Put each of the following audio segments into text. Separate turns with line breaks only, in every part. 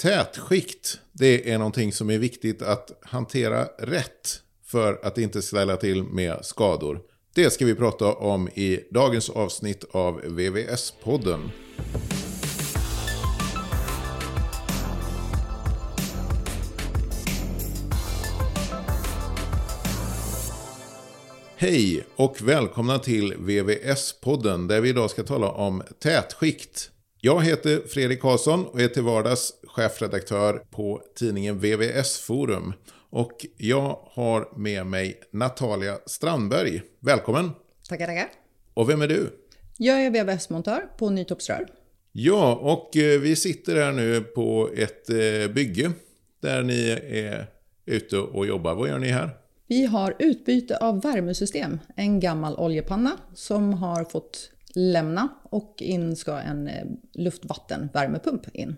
Tätskikt, det är någonting som är viktigt att hantera rätt för att inte ställa till med skador. Det ska vi prata om i dagens avsnitt av VVS-podden. Hej och välkomna till VVS-podden där vi idag ska tala om tätskikt. Jag heter Fredrik Karlsson och är till vardags chefredaktör på tidningen VVS Forum. Och jag har med mig Natalia Strandberg. Välkommen!
Tackar, tackar.
Och vem är du?
Jag är VVS-montör på Nytorpsrör.
Ja, och eh, vi sitter här nu på ett eh, bygge där ni är ute och jobbar. Vad gör ni här?
Vi har utbyte av värmesystem. En gammal oljepanna som har fått lämna och in ska en eh, luftvattenvärmepump in.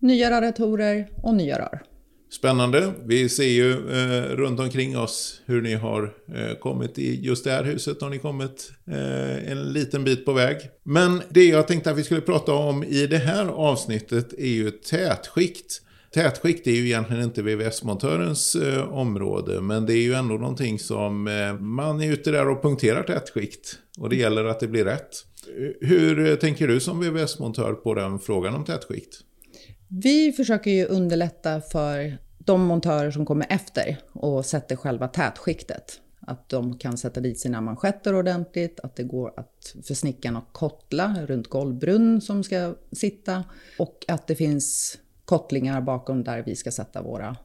Nya radiatorer och nya rör.
Spännande. Vi ser ju eh, runt omkring oss hur ni har eh, kommit i just det här huset. Har ni kommit eh, en liten bit på väg. Men det jag tänkte att vi skulle prata om i det här avsnittet är ju tätskikt. Tätskikt är ju egentligen inte VVS-montörens eh, område, men det är ju ändå någonting som eh, man är ute där och punkterar tätskikt. Och det gäller att det blir rätt. Hur eh, tänker du som VVS-montör på den frågan om tätskikt?
Vi försöker ju underlätta för de montörer som kommer efter och sätter själva tätskiktet. Att de kan sätta dit sina manschetter ordentligt, att det går att för snickaren att kottla runt golvbrunn som ska sitta och att det finns kottlingar bakom där vi ska sätta våra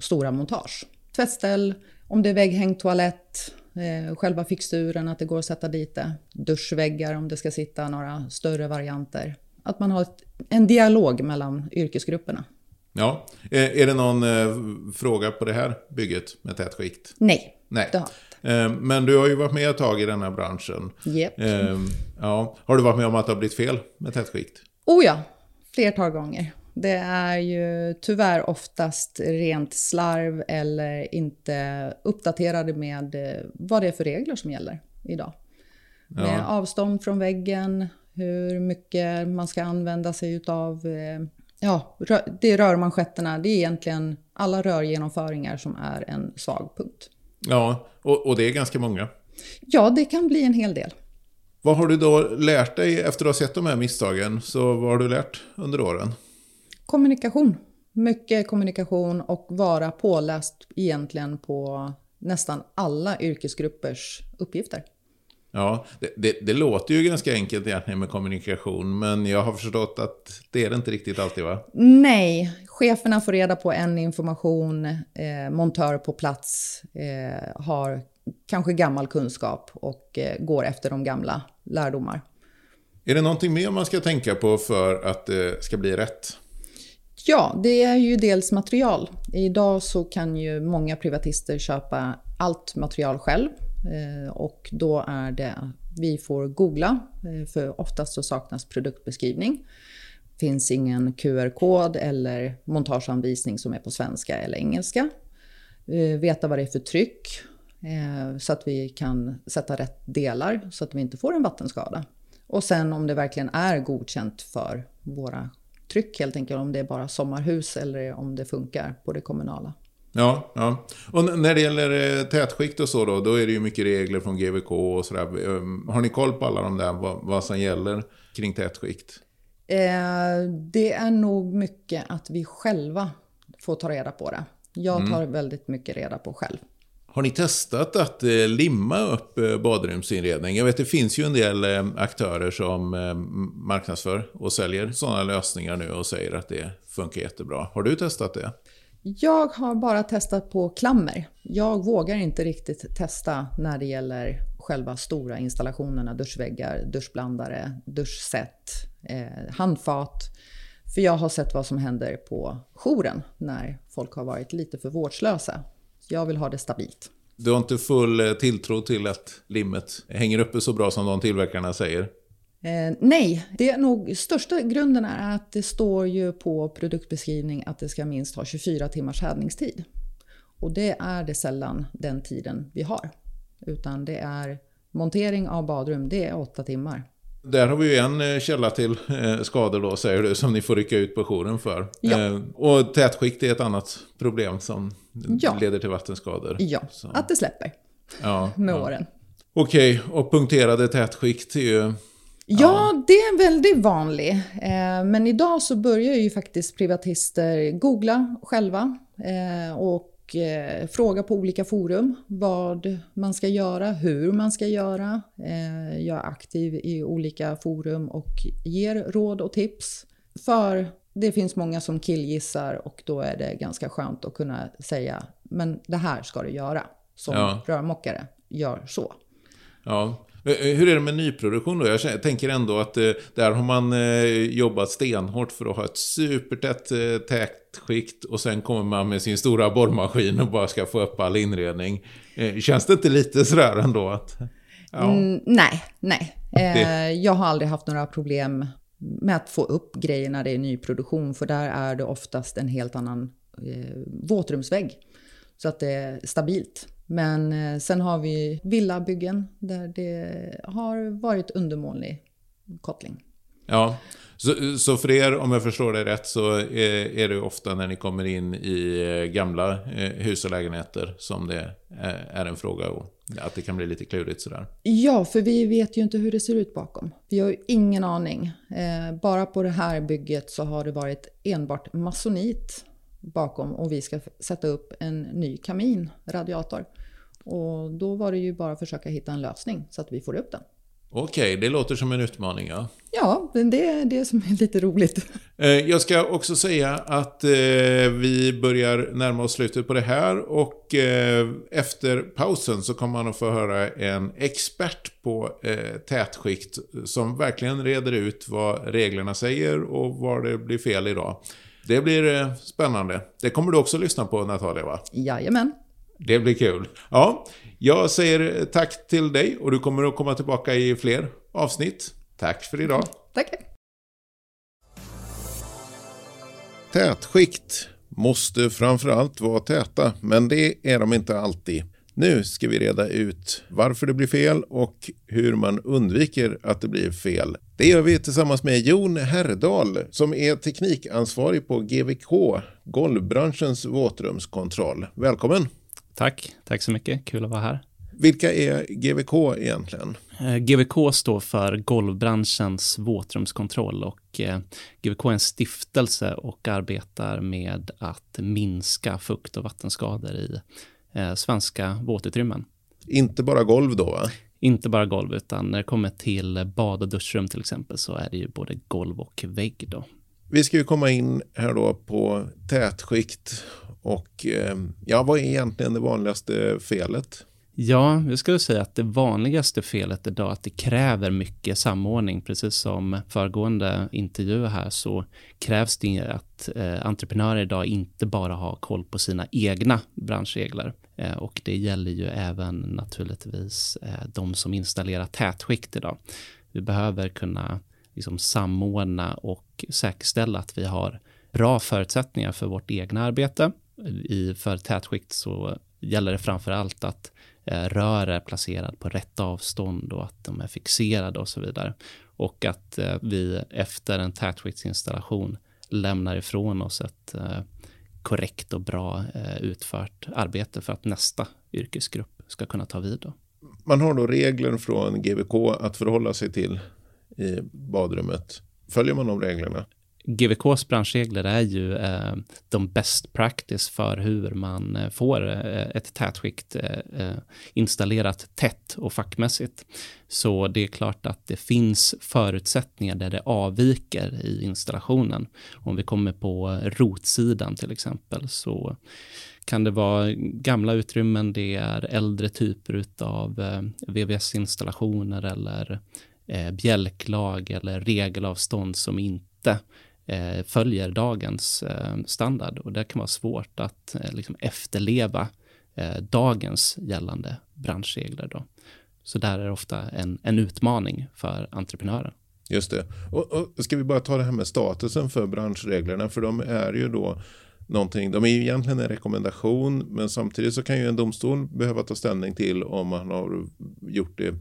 stora montage. Tvättställ, om det är vägghängd toalett, eh, själva fixturen, att det går att sätta dit det. Duschväggar om det ska sitta några större varianter. Att man har en dialog mellan yrkesgrupperna.
Ja, är det någon eh, fråga på det här bygget med tätskikt?
Nej,
Nej. det har eh, Men du har ju varit med ett tag i den här branschen.
Yep.
Eh, ja. Har du varit med om att det har blivit fel med tätskikt?
Oh ja, flertal gånger. Det är ju tyvärr oftast rent slarv eller inte uppdaterade med eh, vad det är för regler som gäller idag. Ja. Med avstånd från väggen, hur mycket man ska använda sig utav eh, Ja, det är rörmanschetterna. Det är egentligen alla rörgenomföringar som är en svag punkt.
Ja, och, och det är ganska många.
Ja, det kan bli en hel del.
Vad har du då lärt dig efter att ha sett de här misstagen? Så vad har du lärt under åren?
Kommunikation. Mycket kommunikation och vara påläst egentligen på nästan alla yrkesgruppers uppgifter.
Ja, det, det, det, låter ju ganska enkelt egentligen med kommunikation, men jag har förstått att det är det inte riktigt alltid va?
Nej, cheferna får reda på en information, eh, montör på plats eh, har kanske gammal kunskap och eh, går efter de gamla lärdomar.
Är det någonting mer man ska tänka på för att det ska bli rätt?
Ja, det är ju dels material. Idag så kan ju många privatister köpa allt material själv Eh, och då är det vi får googla, eh, för oftast så saknas produktbeskrivning. finns ingen QR-kod eller montageanvisning som är på svenska eller engelska. Eh, veta vad det är för tryck så att vi kan sätta rätt delar så att vi inte får en vattenskada. Och sen om det verkligen är godkänt för våra tryck helt enkelt. Om det är bara sommarhus eller om det funkar på det kommunala.
Ja, ja. Och när det gäller eh, tätskikt och så då, då är det ju mycket regler från GVK och sådär. Ehm, har ni koll på alla de där, vad, vad som gäller kring tätskikt?
Eh, det är nog mycket att vi själva får ta reda på det. Jag mm. tar mm. väldigt mycket reda på själv.
Har ni testat att eh, limma upp eh, badrumsinredning? Jag vet det finns ju en del aktörer som marknadsför och säljer sådana lösningar nu och säger att det funkar jättebra. Har du testat det?
Jag har bara testat på klammer. Jag vågar inte riktigt testa när det gäller själva stora installationerna, duschväggar, duschblandare, duschset, eh, handfat. För jag har sett vad som händer på jouren när folk har varit lite för vårdslösa jag vill ha det stabilt.
Du har inte full eh, tilltro till att limmet hänger uppe så bra som de tillverkarna säger?
Eh, nej, det är nog största grunden är att det står ju på produktbeskrivning att det ska minst ha 24 timmars härdningstid. Och det är det sällan den tiden vi har. Utan det är montering av badrum, det är 8 timmar.
Där har vi ju en eh, källa till eh, skador då, säger du, som ni får rycka ut på jouren för.
Ja.
Eh, och tätskikt är ett annat problem som
Ja.
leder till vattenskador.
Ja,
Så,
att det släpper
ja,
med
ja.
åren.
Okej, och punkterade tätskikt är ju...
Ja, det är väldigt vanligt. Eh, men idag så börjar ju faktiskt privatister googla själva eh, och eh, fråga på olika forum vad man ska göra, hur man ska göra. Jag är aktiv i olika forum och ger råd och tips. För det finns många som killgissar och då är det ganska skönt att kunna säga men det här ska du göra som
Ja.
rörmokare. Gör så.
Ja. Eh, Hur är det med nyproduktion då? Jag tänker ändå att eh, där har man eh, jobbat stenhårt för att ha ett supertätt eh, tätskikt och sen kommer man med sin stora borrmaskin och bara ska få upp all inredning. Eh, Känns det inte lite sådär ändå att... Ja.
Mm, nej, nej. Eh,
Det-
Jag har aldrig haft några problem med att få upp grejer när det är nyproduktion, för där är det oftast en helt annan eh, våtrumsvägg. Så att det är stabilt. Men eh, sen har vi villabyggen där det har varit undermålig koppling.
Ja, så, så för er, om jag förstår det rätt, så är, är det ofta när ni kommer in i eh, gamla eh, hus och lägenheter som det är en fråga och att det kan bli lite klurigt sådär.
Ja, för vi vet ju inte hur det ser ut bakom. Vi har ju ingen aning. Bara på det här bygget så har det varit enbart masonit bakom och vi ska sätta upp en ny kamin, radiator. Och då var det ju bara att försöka hitta en lösning så att vi får upp den.
Okej, det låter som en utmaning ja.
Ja, det är det som är lite roligt.
Eh, Jag ska också säga att eh, vi börjar närma oss slutet på det här och eh, efter pausen så kommer man att få höra en expert på tätskikt som verkligen reder ut vad reglerna säger och var det blir fel idag. Det blir eh, spännande. Det kommer du också lyssna på Natalia va?
Jajamän.
Det blir kul. Ja, jag säger tack till dig och du kommer att komma tillbaka i fler avsnitt. Tack för idag.
Tack.
Tätskikt måste framförallt vara täta, men det är de inte alltid. Nu ska vi reda ut varför det blir fel och hur man undviker att det blir fel. Det gör vi tillsammans med Jon Herrdal som är teknikansvarig på GVK, golvbranschens våtrumskontroll. Välkommen!
Tack, tack så mycket. Kul att vara här.
Vilka är GVK egentligen?
Eh, GVK står för golvbranschens våtrumskontroll och eh, GVK är en stiftelse och arbetar med att minska fukt och vattenskador i eh, svenska våtutrymmen.
Inte bara golv då va?
Inte bara golv, utan när det kommer till bad och duschrum till exempel så är det ju både golv och vägg då.
Vi ska ju komma in här då på tätskikt och eh, ja, vad är egentligen det vanligaste felet?
Ja, jag skulle säga att det vanligaste felet idag är att det kräver mycket samordning. Precis som föregående intervju här så krävs det att eh, entreprenörer idag inte bara har koll på sina egna branschregler. Eh, och det gäller ju även naturligtvis eh, de som installerar tätskikt idag. Vi behöver kunna liksom, samordna och säkerställa att vi har bra förutsättningar för vårt egna arbete. I, för tätskikt så gäller det framför allt att Eh, rör är placerad på rätt avstånd och att de är fixerade och så vidare. Och att eh, vi efter en tätskiktsinstallation lämnar ifrån oss ett eh, korrekt och bra utfört arbete för att nästa yrkesgrupp ska kunna ta vid. Då.
Man har då regler från GVK att förhålla sig till i badrummet. Följer man de reglerna?
GVKs branschregler är ju eh, de best practice för hur man eh, får eh, ett tätskikt eh, eh, installerat tätt och fackmässigt. Så det är klart att det finns förutsättningar där det avviker i installationen. Om vi kommer på rotsidan till exempel så kan det vara gamla utrymmen, det är äldre typer av eh, VVS-installationer eller eh, bjälklag eller regelavstånd som inte eh, följer dagens eh, standard och det kan vara svårt att eh, liksom efterleva eh, dagens gällande branschregler. Då. Så där är det ofta en, en utmaning för entreprenören.
Just det. Och, och ska vi bara ta det här med statusen för branschreglerna, för de är ju då någonting. De är ju egentligen en rekommendation men samtidigt så kan ju en domstol behöva ta ställning till om man har gjort det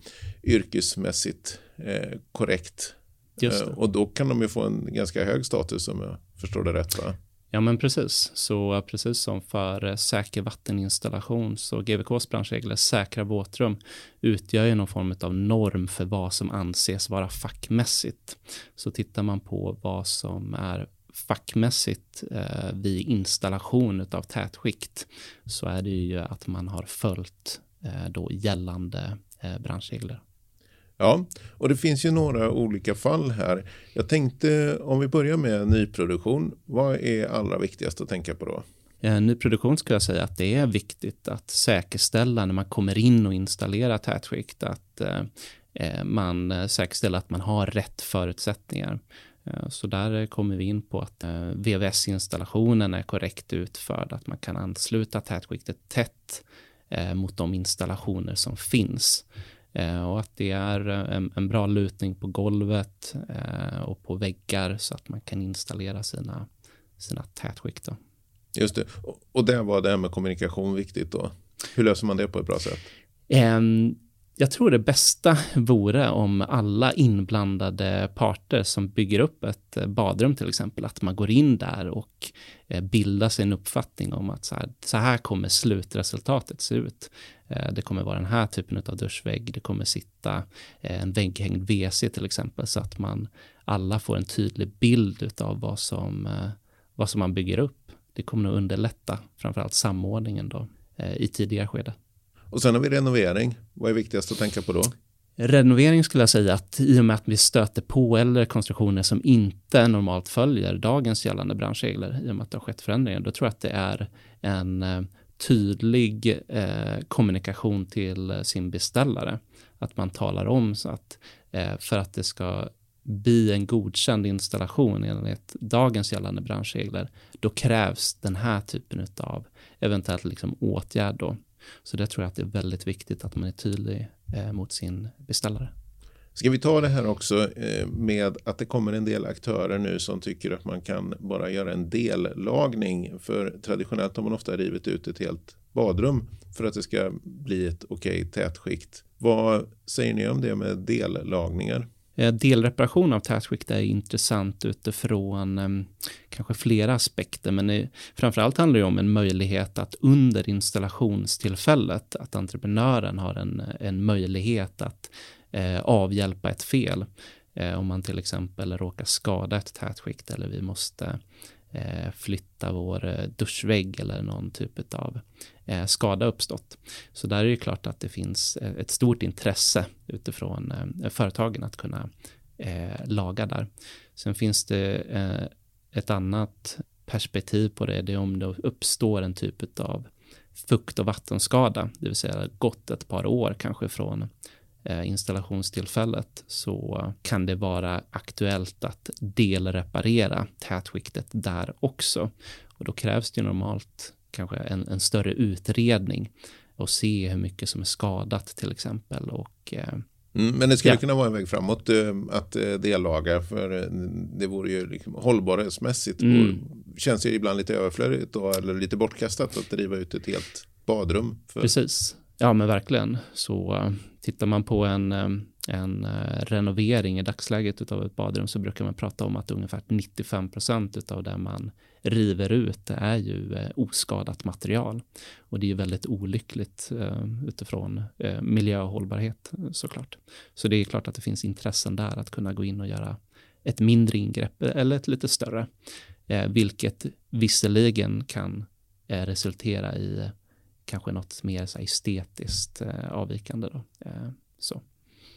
yrkesmässigt eh, korrekt. Eh, och då kan de ju få en ganska hög status om jag förstår det rätt va?
Ja, men precis. Så precis som för eh, säker vatteninstallation så GVKs branschregler säkra våtrum utgör ju någon form av norm för vad som anses vara fackmässigt. Så tittar man på vad som är fackmässigt eh, vid installation av tätskikt så är det ju att man har följt eh, då gällande eh, branschregler.
Ja, och det finns ju några olika fall här. Jag tänkte om vi börjar med nyproduktion. Vad är allra viktigast att tänka på då?
Eh, nyproduktion skulle jag säga att det är viktigt att säkerställa när man kommer in och installerar tätskikt att eh, eh, man säkerställer att man har rätt förutsättningar. Så där kommer vi in på att VVS-installationen är korrekt utförd, att man kan ansluta tätskiktet tätt mot de installationer som finns. Eh, och att det är eh, en, en bra lutning på golvet eh, och på väggar så att man kan installera sina, sina tätskikt. Då.
Just det. Och där var det här med kommunikation viktigt då. Hur löser man det på ett bra sätt?
Um, jag tror det bästa vore om alla inblandade parter som bygger upp ett badrum till exempel, att man går in där och bildar sig en uppfattning om att så här, så här kommer slutresultatet se ut. Eh, det kommer vara den här typen av duschvägg. Det kommer sitta eh, en vägghängd WC till exempel så att man alla får en tydlig bild av vad som, eh, vad som man bygger upp. Det kommer nog underlätta framförallt samordningen då i tidigare skede.
Och sen har vi renovering. Vad är viktigast att tänka på då?
Renovering skulle jag säga att i och med att vi stöter på eller konstruktioner som inte normalt följer dagens gällande branschregler i och med att det har skett förändringar, då tror jag att det är en tydlig eh, kommunikation till eh, sin beställare. Att man talar om så att eh, för att det ska bli en godkänd installation enligt dagens gällande branschregler, då krävs den här typen av eventuellt liksom åtgärd. Då. Så det tror jag att det är väldigt viktigt att man är tydlig eh, mot sin beställare.
Ska vi ta det här också eh, med att det kommer en del aktörer nu som tycker att man kan bara göra en dellagning. För traditionellt har man ofta rivit ut ett helt badrum för att det ska bli ett okej okay, tätskikt. Vad säger ni om det med dellagningar?
Eh, delreparation av tätskikt är intressant utifrån eh, kanske flera aspekter, men framförallt handlar det om en möjlighet att under installationstillfället, att entreprenören har en, en möjlighet att eh, avhjälpa ett fel. Eh, om man till exempel råkar skada ett tätskikt eller vi måste eh, flytta vår eh, duschvägg eller någon typ av eh, skada uppstått. Så där är det klart att det finns eh, ett stort intresse utifrån företagen att kunna laga där. Sen finns det ett annat perspektiv på det, det är om det uppstår en typ av fukt och vattenskada, det vill säga gått ett par år kanske från installationstillfället så kan det vara aktuellt att delreparera tätskiktet där också. Och då krävs det normalt kanske en, en större utredning och se hur mycket som är skadat till exempel. Och,
eh, mm, men det skulle ja. kunna vara en väg framåt eh, att dellaga för det vore ju liksom hållbarhetsmässigt mm. känns ju ibland lite överflödigt då, eller lite bortkastat att driva ut ett helt badrum.
För... Precis, ja men verkligen. Så Tittar man på en, en eh, renovering i dagsläget av ett badrum så brukar man prata om att ungefär 95 procent av det man river ut är ju eh, oskadat material. Och det är ju väldigt olyckligt utifrån eh, miljö och hållbarhet såklart. Så det är klart att det finns intressen där att kunna gå in och göra ett mindre ingrepp eller ett lite större, vilket visserligen kan resultera i kanske något mer så estetiskt eh, avvikande. Då. Eh, så.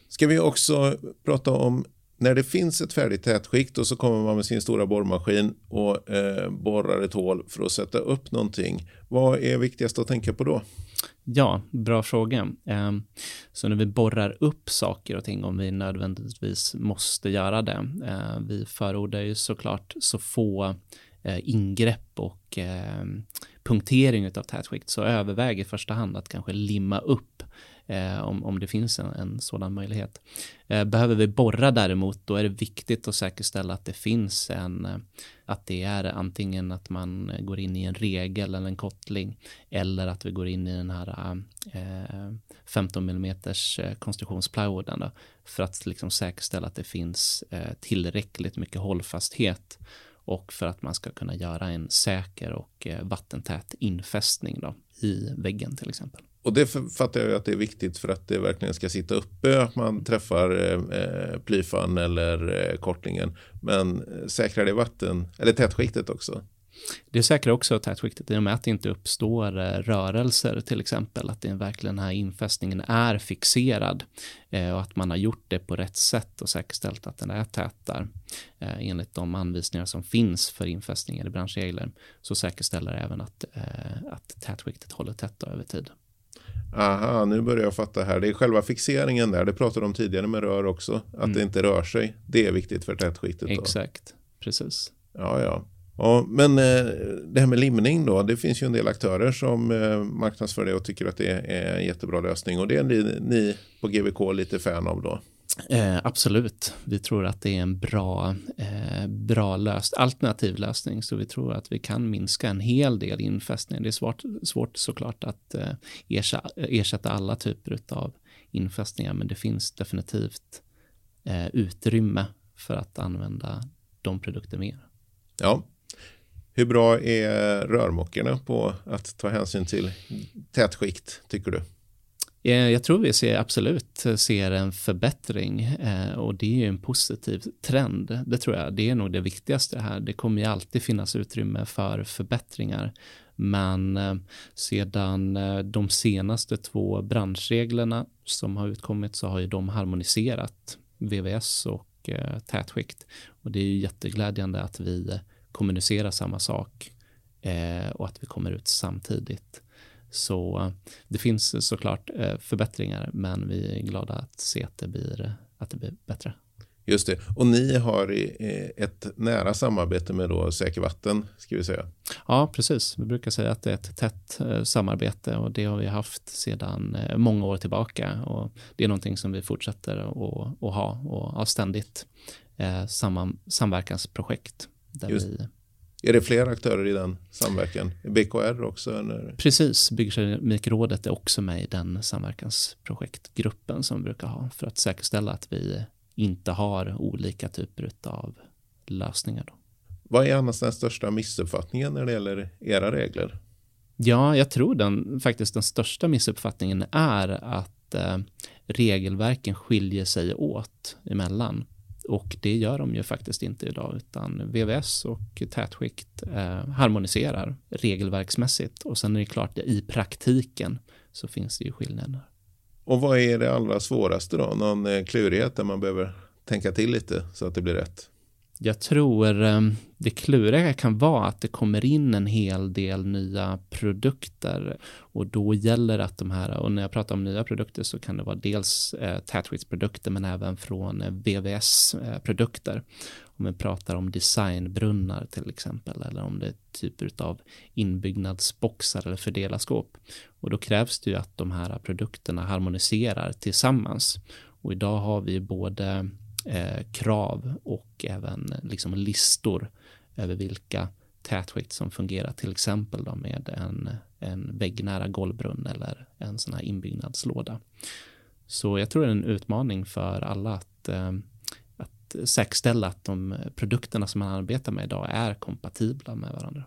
Ska vi också prata om när det finns ett färdigt tätskikt och så kommer man med sin stora borrmaskin och eh, borrar ett hål för att sätta upp någonting. Vad är viktigast att tänka på då?
Ja, bra fråga. Eh, så när vi borrar upp saker och ting, om vi nödvändigtvis måste göra det. Eh, vi förordar ju såklart så få Eh, ingrepp och eh, punktering av tätskikt så överväg i första hand att kanske limma upp eh, om, om det finns en, en sådan möjlighet. Eh, behöver vi borra däremot, då är det viktigt att säkerställa att det finns en, eh, att det är antingen att man går in i en regel eller en kottling eller att vi går in i den här eh, 15 mm konstruktionsplywooden då, för att liksom säkerställa att det finns eh, tillräckligt mycket hållfasthet och för att man ska kunna göra en säker och eh, vattentät infästning då, i väggen till exempel.
Och det fattar jag att det är viktigt för att det verkligen ska sitta uppe, att man träffar eh, plyfan eller eh, kortlingen. Men eh, säkrar det vatten, eller tätskiktet också?
Det säkrar också tätskiktet i och med att det inte uppstår eh, rörelser till exempel, att det verkligen den här infästningen är fixerad eh, och att man har gjort det på rätt sätt och säkerställt att den är tät där. Eh, enligt de anvisningar som finns för infästningar i branschregler så säkerställer det även att, att tätskiktet håller tätt över tid.
Aha, nu börjar jag fatta här. Det är själva fixeringen där. Det pratade om tidigare med rör också. Att mm. det inte rör sig. Det är viktigt för tätskiktet. Då.
Exakt, precis.
Ja, ja. Ja, men eh, det här med limning då, det finns ju en del aktörer som eh, marknadsför det och tycker att det är en jättebra lösning och det är ni, ni på GVK lite fan av då?
Eh, absolut, vi tror att det är en bra, eh, bra löst, alternativ lösning så vi tror att vi kan minska en hel del infästningar. Det är svårt, svårt såklart att eh, ersätta, ersätta alla typer av infästningar men det finns definitivt eh, utrymme för att använda de produkter mer.
Ja, hur bra är rörmokarna på att ta hänsyn till tätskikt, tycker du?
Eh, jag tror vi ser absolut ser en förbättring eh, och det är ju en positiv trend. Det tror jag, det är nog det viktigaste här. Det kommer ju alltid finnas utrymme för förbättringar. Men eh, sedan de senaste två branschreglerna som har utkommit så har ju de harmoniserat VVS och tätskikt. Och det är ju jätteglädjande att vi kommunicera samma sak eh, och att vi kommer ut samtidigt. Så det finns såklart eh, förbättringar, men vi är glada att se att det blir, att det blir bättre.
Just det. Och ni har ett nära samarbete med då Säker Vatten, ska vi säga.
Ja, precis. Vi brukar säga att det är ett tätt eh, samarbete och det har vi haft sedan eh, många år tillbaka. Och det är någonting som vi fortsätter att, att ha och har ständigt eh, samverkansprojekt. Vi...
Är det fler aktörer i den samverkan? BKR också? Eller?
Precis, Byggkemikrådet är också med i den samverkansprojektgruppen som vi brukar ha för att säkerställa att vi inte har olika typer av lösningar. Då.
Vad är annars den största missuppfattningen när det gäller era regler?
Ja, jag tror den, faktiskt den största missuppfattningen är att eh, regelverken skiljer sig åt emellan. Och det gör de ju faktiskt inte idag, utan VVS och tätskikt eh, harmoniserar regelverksmässigt. Och sen är det klart, i praktiken så finns det ju skillnader.
Och vad är det allra svåraste då? Någon eh, klurighet där man behöver tänka till lite så att det blir rätt?
Jag tror ehm, det kluriga kan vara att det kommer in en hel del nya produkter och då gäller att de här, och när jag pratar om nya produkter så kan det vara dels eh, tätskiktsprodukter men även från eh, VVS-produkter. Eh, om vi pratar om designbrunnar till exempel eller om det är typer av inbyggnadsboxar eller fördelarskåp. Och då krävs det ju att de här produkterna harmoniserar tillsammans. Och idag har vi både eh, krav och även eh, liksom listor över vilka tätskikt som fungerar, till exempel då med en, en väggnära golvbrunn eller en sån här inbyggnadslåda. Så jag tror det är en utmaning för alla att, eh, att säkerställa att de produkterna som man arbetar med idag är kompatibla med varandra.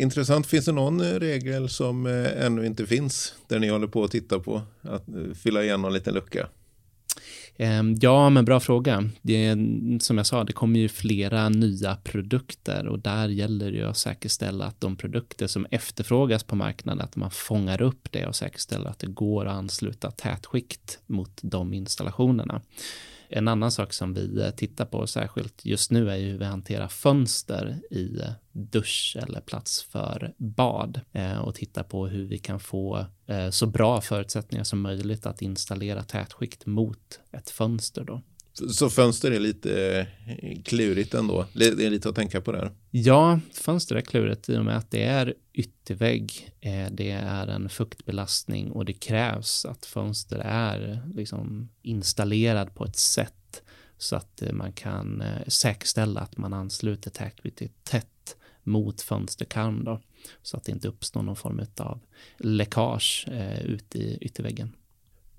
Intressant. Finns det någon eh, regel som eh, ännu inte finns där ni håller på att titta på att fylla igen någon liten lucka?
Ehm, ja, men bra fråga. Det, som jag sa, det kommer ju flera nya produkter och där gäller det ju att säkerställa att de produkter som efterfrågas på marknaden, att man fångar upp det och säkerställer att det går att ansluta tätskikt mot de installationerna. En annan sak som vi eh, tittar på särskilt just nu är ju hur vi hanterar fönster i eh, dusch eller plats för bad eh, och tittar på hur vi kan få så bra förutsättningar som möjligt att installera tätskikt mot ett fönster då.
Så fönster är lite eh, klurigt ändå. Det är lite att tänka på där.
Ja, fönster är klurigt i och med att det är yttervägg. Eh, det är en fuktbelastning och det krävs att fönster är liksom installerad på ett sätt så att eh, man kan säkerställa att man ansluter täckbytet tätt mot fönsterkarm då, så att det inte uppstår någon form av läckage ut i ytterväggen.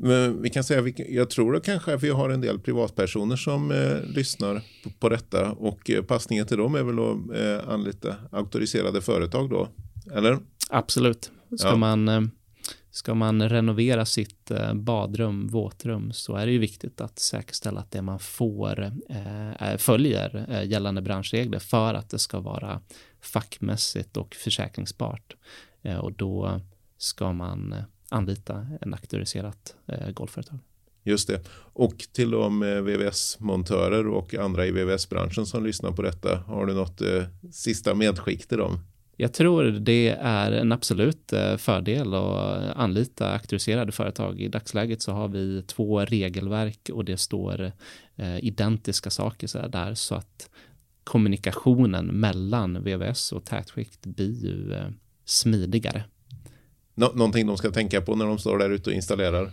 Men vi kan säga, jag tror att kanske att vi har en del privatpersoner som eh, lyssnar på, på detta och eh, passningen till dem är väl att eh, anlita auktoriserade företag då, eller?
Absolut. Ska, ja. man, eh, ska man renovera sitt eh, badrum, våtrum, så är det ju viktigt att säkerställa att det man får följer gällande branschregler för att det ska vara fackmässigt och försäkringsbart. och då ska man anlita en auktoriserat eh, golvföretag.
Just det. Och till de VVS-montörer och andra i VVS-branschen som lyssnar på detta, har du något eh, sista medskick till dem?
Jag tror det är en absolut eh, fördel att anlita auktoriserade företag. I dagsläget så har vi två regelverk och det står eh, identiska saker där så att kommunikationen mellan VVS och tätskikt blir ju eh, smidigare.
Nå någonting de ska tänka på när de står där ute och installerar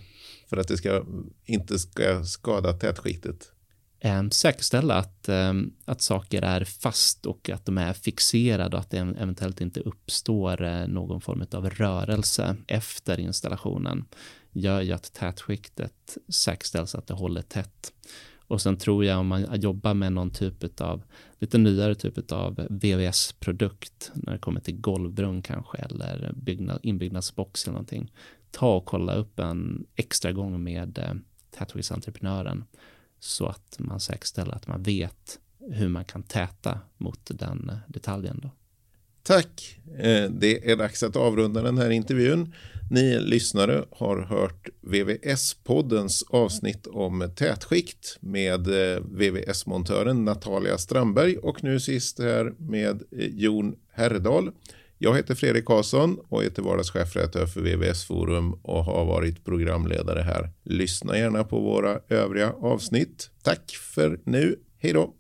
för att det ska, inte ska skada tätskiktet?
Eh, säkerställa att, eh, att saker är fast och att de är fixerade och att det eventuellt inte uppstår eh, någon form av rörelse efter installationen gör ju att tätskiktet säkerställs att det håller tätt. Och sen tror jag om man jobbar med någon typ av lite nyare typ av VVS-produkt när det kommer till golvbrunn kanske eller byggnad, inbyggnadsbox eller någonting. Ta och kolla upp en extra gång med eh, Tatwis-entreprenören så att man säkerställer att man vet hur man kan täta mot den eh, detaljen. Då.
Tack! Eh, det är dags att avrunda den här intervjun. Ni lyssnare har hört VVS-poddens avsnitt om tätskikt med eh, VVS-montören Natalia Strandberg och nu sist här med eh, Jon Herredal. Jag heter Fredrik Karlsson och är till vardags chefredaktör för VVS Forum och har varit programledare här. Lyssna gärna på våra övriga avsnitt. Tack för nu. Hej då!